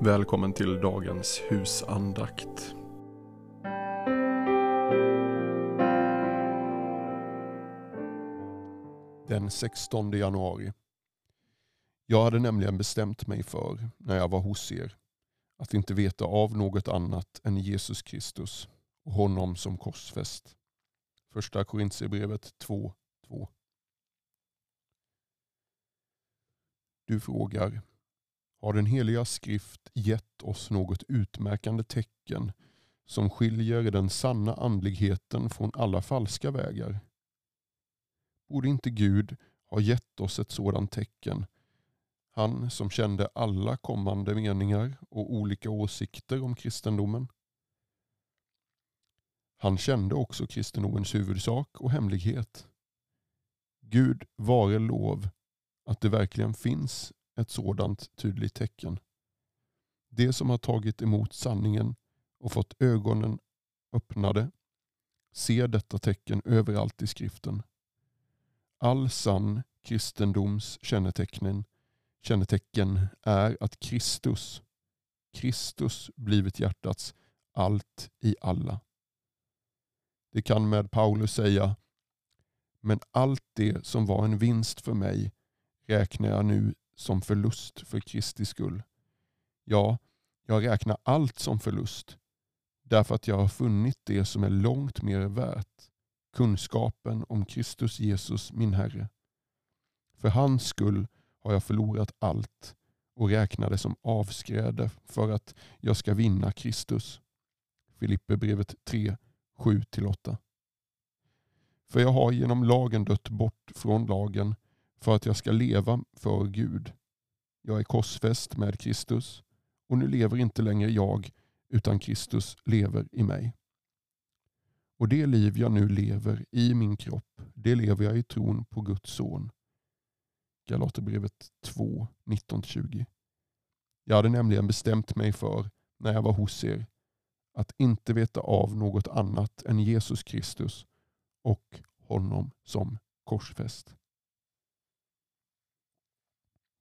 Välkommen till dagens husandakt. Den 16 januari. Jag hade nämligen bestämt mig för, när jag var hos er, att inte veta av något annat än Jesus Kristus och honom som korsfäst. Första Korintierbrevet 2.2. Du frågar, har den heliga skrift gett oss något utmärkande tecken som skiljer den sanna andligheten från alla falska vägar? Borde inte Gud ha gett oss ett sådant tecken? Han som kände alla kommande meningar och olika åsikter om kristendomen. Han kände också kristendomens huvudsak och hemlighet. Gud vare lov att det verkligen finns ett sådant tydligt tecken. De som har tagit emot sanningen och fått ögonen öppnade ser detta tecken överallt i skriften. All sann kristendoms kännetecken, kännetecken är att Kristus, Kristus blivit hjärtats allt i alla. Det kan med Paulus säga, men allt det som var en vinst för mig räknar jag nu som förlust för Kristi skull. Ja, jag räknar allt som förlust därför att jag har funnit det som är långt mer värt, kunskapen om Kristus Jesus min Herre. För hans skull har jag förlorat allt och räknar det som avskräde för att jag ska vinna Kristus. Filipperbrevet 3, 7-8. För jag har genom lagen dött bort från lagen för att jag ska leva för Gud. Jag är korsfäst med Kristus och nu lever inte längre jag utan Kristus lever i mig. Och det liv jag nu lever i min kropp, det lever jag i tron på Guds son. Galaterbrevet 2, 19-20. Jag hade nämligen bestämt mig för, när jag var hos er, att inte veta av något annat än Jesus Kristus och honom som korsfäst.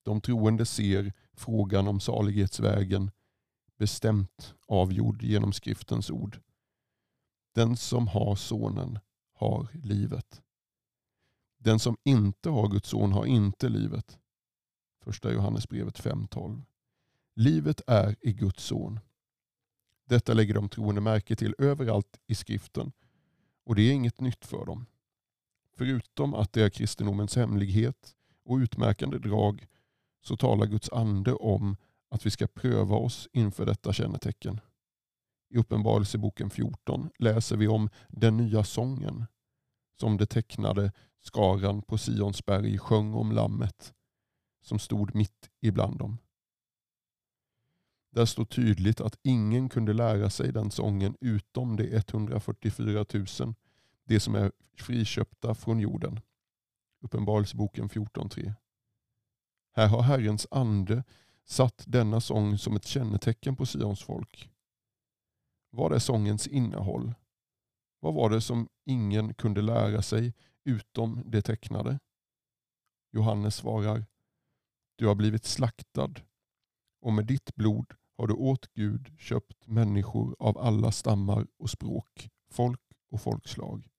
De troende ser frågan om salighetsvägen bestämt avgjord genom skriftens ord. Den som har sonen har livet. Den som inte har Guds son har inte livet. Första Johannesbrevet 5.12. Livet är i Guds son. Detta lägger de troende märke till överallt i skriften och det är inget nytt för dem. Förutom att det är kristendomens hemlighet och utmärkande drag så talar Guds ande om att vi ska pröva oss inför detta kännetecken. I Uppenbarelseboken 14 läser vi om den nya sången som det tecknade skaran på Sionsberg sjöng om lammet som stod mitt ibland dem. Där står tydligt att ingen kunde lära sig den sången utom de 144 000, de som är friköpta från jorden. Uppenbarelseboken 14.3. Här har Herrens ande satt denna sång som ett kännetecken på Sions folk. Vad är sångens innehåll? Vad var det som ingen kunde lära sig utom det tecknade? Johannes svarar, du har blivit slaktad och med ditt blod har du åt Gud köpt människor av alla stammar och språk, folk och folkslag.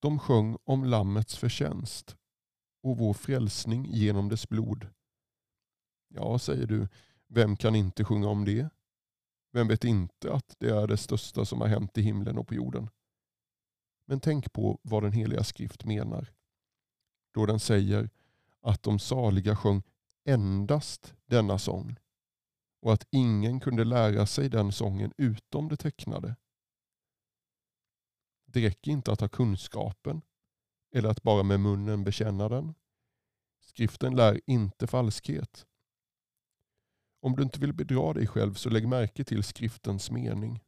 De sjöng om Lammets förtjänst och vår frälsning genom dess blod. Ja, säger du, vem kan inte sjunga om det? Vem vet inte att det är det största som har hänt i himlen och på jorden? Men tänk på vad den heliga skrift menar. Då den säger att de saliga sjöng endast denna sång och att ingen kunde lära sig den sången utom det tecknade. Det räcker inte att ha kunskapen eller att bara med munnen bekänna den. Skriften lär inte falskhet. Om du inte vill bedra dig själv så lägg märke till skriftens mening.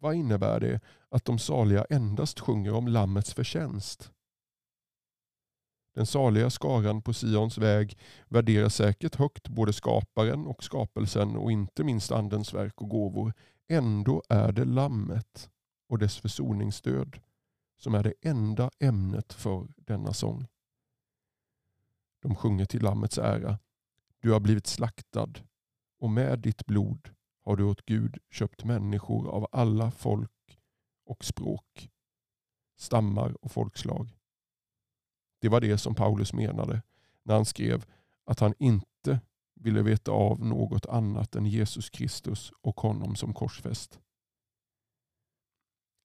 Vad innebär det att de saliga endast sjunger om Lammets förtjänst? Den saliga skaran på Sions väg värderar säkert högt både skaparen och skapelsen och inte minst andens verk och gåvor. Ändå är det Lammet och dess försoningsstöd som är det enda ämnet för denna sång. De sjunger till Lammets ära. Du har blivit slaktad och med ditt blod har du åt Gud köpt människor av alla folk och språk, stammar och folkslag. Det var det som Paulus menade när han skrev att han inte ville veta av något annat än Jesus Kristus och honom som korsfäst.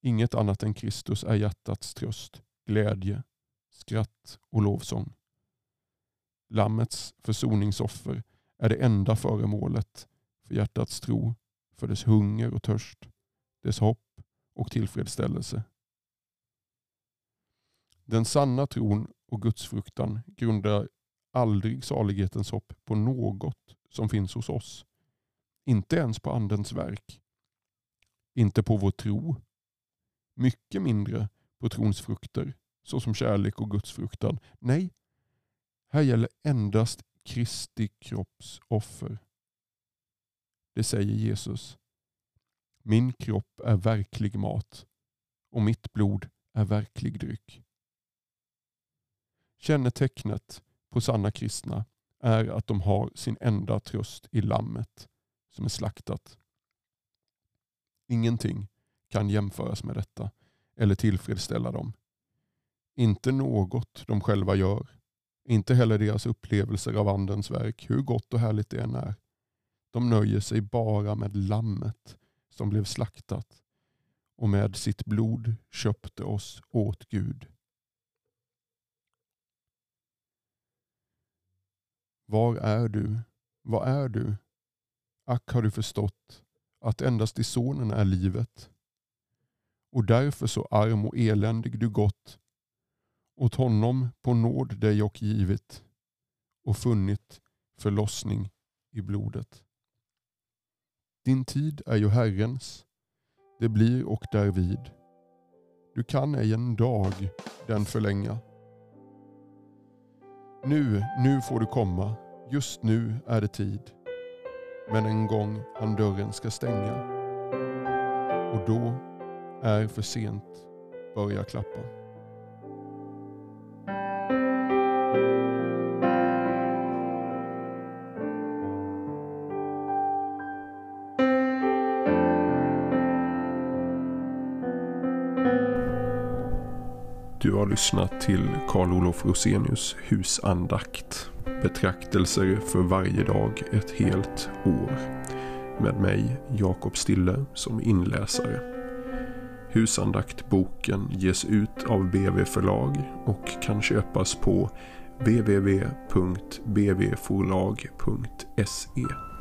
Inget annat än Kristus är hjärtats tröst, glädje, skratt och lovsång. Lammets försoningsoffer är det enda föremålet för hjärtats tro, för dess hunger och törst, dess hopp och tillfredsställelse. Den sanna tron och gudsfruktan grundar aldrig salighetens hopp på något som finns hos oss. Inte ens på andens verk. Inte på vår tro. Mycket mindre på trons frukter såsom kärlek och gudsfruktan. Nej, här gäller endast Kristi kropps offer. Det säger Jesus. Min kropp är verklig mat och mitt blod är verklig dryck. Kännetecknet på sanna kristna är att de har sin enda tröst i lammet som är slaktat. Ingenting kan jämföras med detta eller tillfredsställa dem. Inte något de själva gör, inte heller deras upplevelser av andens verk, hur gott och härligt det än är. De nöjer sig bara med lammet som blev slaktat och med sitt blod köpte oss åt Gud. Var är du? Vad är du? Ack har du förstått att endast i sonen är livet. Och därför så arm och eländig du gått åt honom på nåd dig och givit och funnit förlossning i blodet. Din tid är ju Herrens, det blir och därvid. Du kan ej en dag den förlänga. Nu, nu får du komma, just nu är det tid. Men en gång han dörren ska stänga. Och då är för sent börja klappa. Du har lyssnat till Karl-Olof Rosenius husandakt. Betraktelser för varje dag ett helt år. Med mig, Jakob Stille, som inläsare. Husandaktboken ges ut av BV förlag och kan köpas på www.bvforlag.se